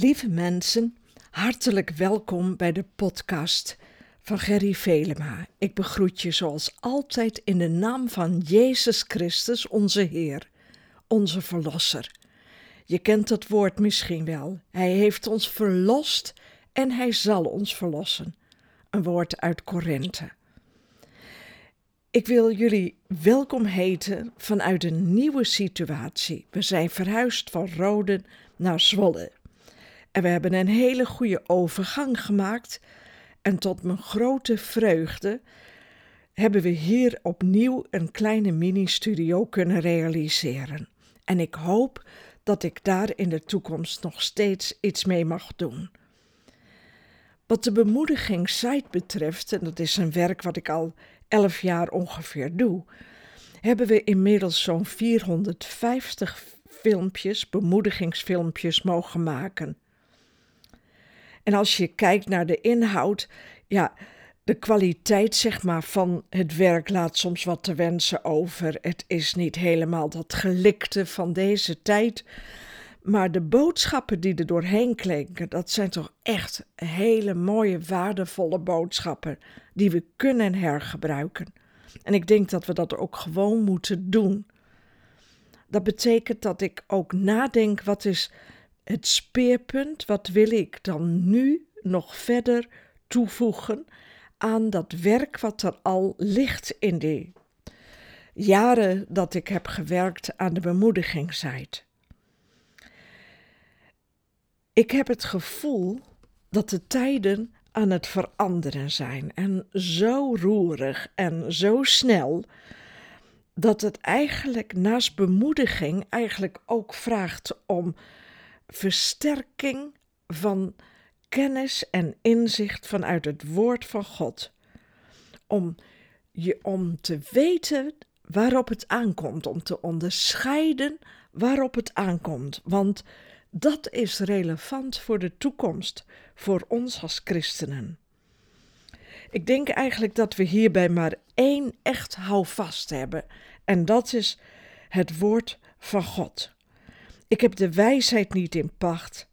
Lieve mensen, hartelijk welkom bij de podcast van Gerry Velema. Ik begroet je zoals altijd in de naam van Jezus Christus, onze Heer, onze Verlosser. Je kent dat woord misschien wel. Hij heeft ons verlost en hij zal ons verlossen. Een woord uit Korinthe. Ik wil jullie welkom heten vanuit een nieuwe situatie. We zijn verhuisd van Roden naar Zwolle. En we hebben een hele goede overgang gemaakt. En tot mijn grote vreugde hebben we hier opnieuw een kleine mini-studio kunnen realiseren. En ik hoop dat ik daar in de toekomst nog steeds iets mee mag doen. Wat de bemoedigingssite betreft, en dat is een werk wat ik al elf jaar ongeveer doe, hebben we inmiddels zo'n 450 filmpjes, bemoedigingsfilmpjes mogen maken. En als je kijkt naar de inhoud, ja, de kwaliteit zeg maar, van het werk laat soms wat te wensen over. Het is niet helemaal dat gelikte van deze tijd. Maar de boodschappen die er doorheen klinken, dat zijn toch echt hele mooie, waardevolle boodschappen die we kunnen hergebruiken. En ik denk dat we dat ook gewoon moeten doen. Dat betekent dat ik ook nadenk: wat is het speerpunt? Wat wil ik dan nu nog verder toevoegen aan dat werk wat er al ligt in die jaren dat ik heb gewerkt aan de bemoedigingszijde? Ik heb het gevoel dat de tijden aan het veranderen zijn en zo roerig en zo snel dat het eigenlijk naast bemoediging eigenlijk ook vraagt om versterking van kennis en inzicht vanuit het woord van God. Om je om te weten waarop het aankomt, om te onderscheiden waarop het aankomt. Want dat is relevant voor de toekomst, voor ons als christenen. Ik denk eigenlijk dat we hierbij maar één echt houvast hebben, en dat is het woord van God. Ik heb de wijsheid niet in pacht,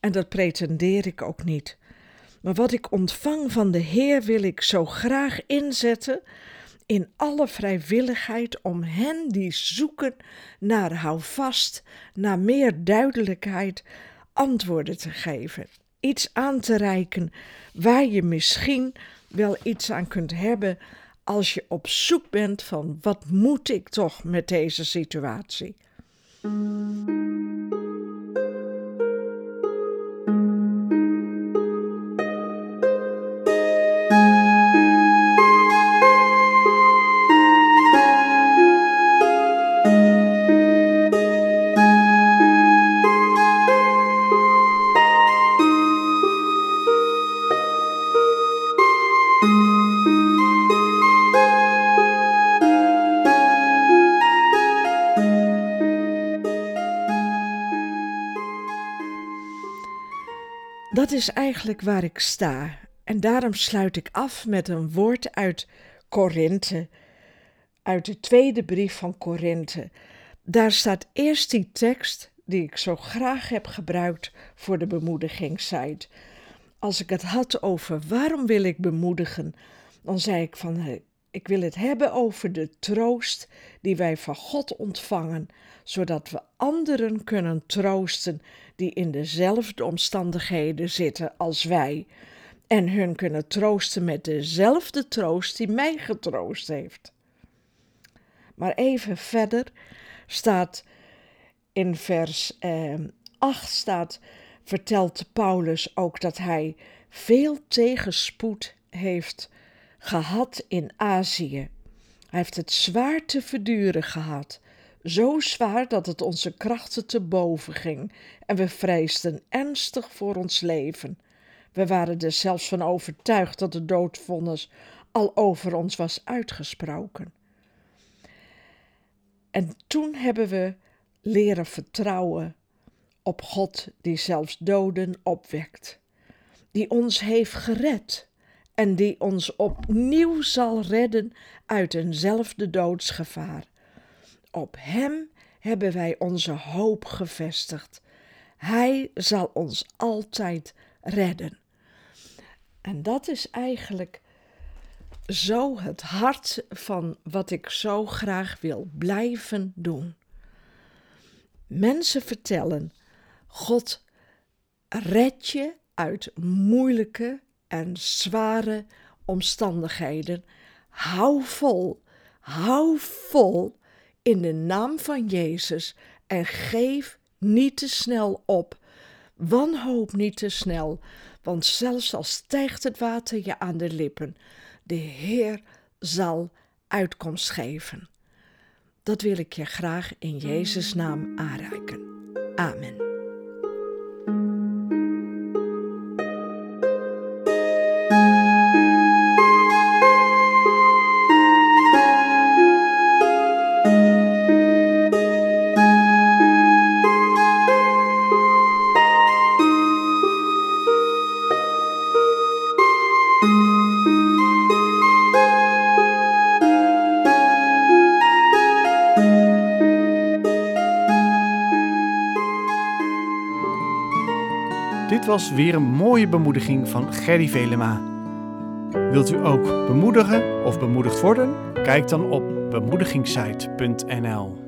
en dat pretendeer ik ook niet. Maar wat ik ontvang van de Heer wil ik zo graag inzetten in alle vrijwilligheid om hen die zoeken naar houvast, naar meer duidelijkheid, antwoorden te geven. Iets aan te reiken waar je misschien wel iets aan kunt hebben als je op zoek bent van wat moet ik toch met deze situatie. Is eigenlijk waar ik sta. En daarom sluit ik af met een woord uit Korinthe, uit de tweede brief van Korinthe. Daar staat eerst die tekst die ik zo graag heb gebruikt voor de bemoedigingssite. Als ik het had over waarom wil ik bemoedigen, dan zei ik van ik wil het hebben over de troost die wij van God ontvangen, zodat we anderen kunnen troosten die in dezelfde omstandigheden zitten als wij, en hun kunnen troosten met dezelfde troost die mij getroost heeft. Maar even verder staat in vers eh, 8 staat, vertelt Paulus ook dat hij veel tegenspoed heeft gehad in Azië. Hij heeft het zwaar te verduren gehad. Zo zwaar dat het onze krachten te boven ging en we vreesden ernstig voor ons leven. We waren er zelfs van overtuigd dat de doodvonnis al over ons was uitgesproken. En toen hebben we leren vertrouwen op God die zelfs doden opwekt, die ons heeft gered en die ons opnieuw zal redden uit eenzelfde doodsgevaar. Op Hem hebben wij onze hoop gevestigd. Hij zal ons altijd redden. En dat is eigenlijk zo het hart van wat ik zo graag wil blijven doen. Mensen vertellen: God red je uit moeilijke en zware omstandigheden. Hou vol, hou vol in de naam van Jezus en geef niet te snel op. Wanhoop niet te snel, want zelfs al stijgt het water je aan de lippen, de Heer zal uitkomst geven. Dat wil ik je graag in Jezus' naam aanreiken. Amen. Dit was weer een mooie bemoediging van Gerry Velema. Wilt u ook bemoedigen of bemoedigd worden? Kijk dan op bemoedigingssite.nl.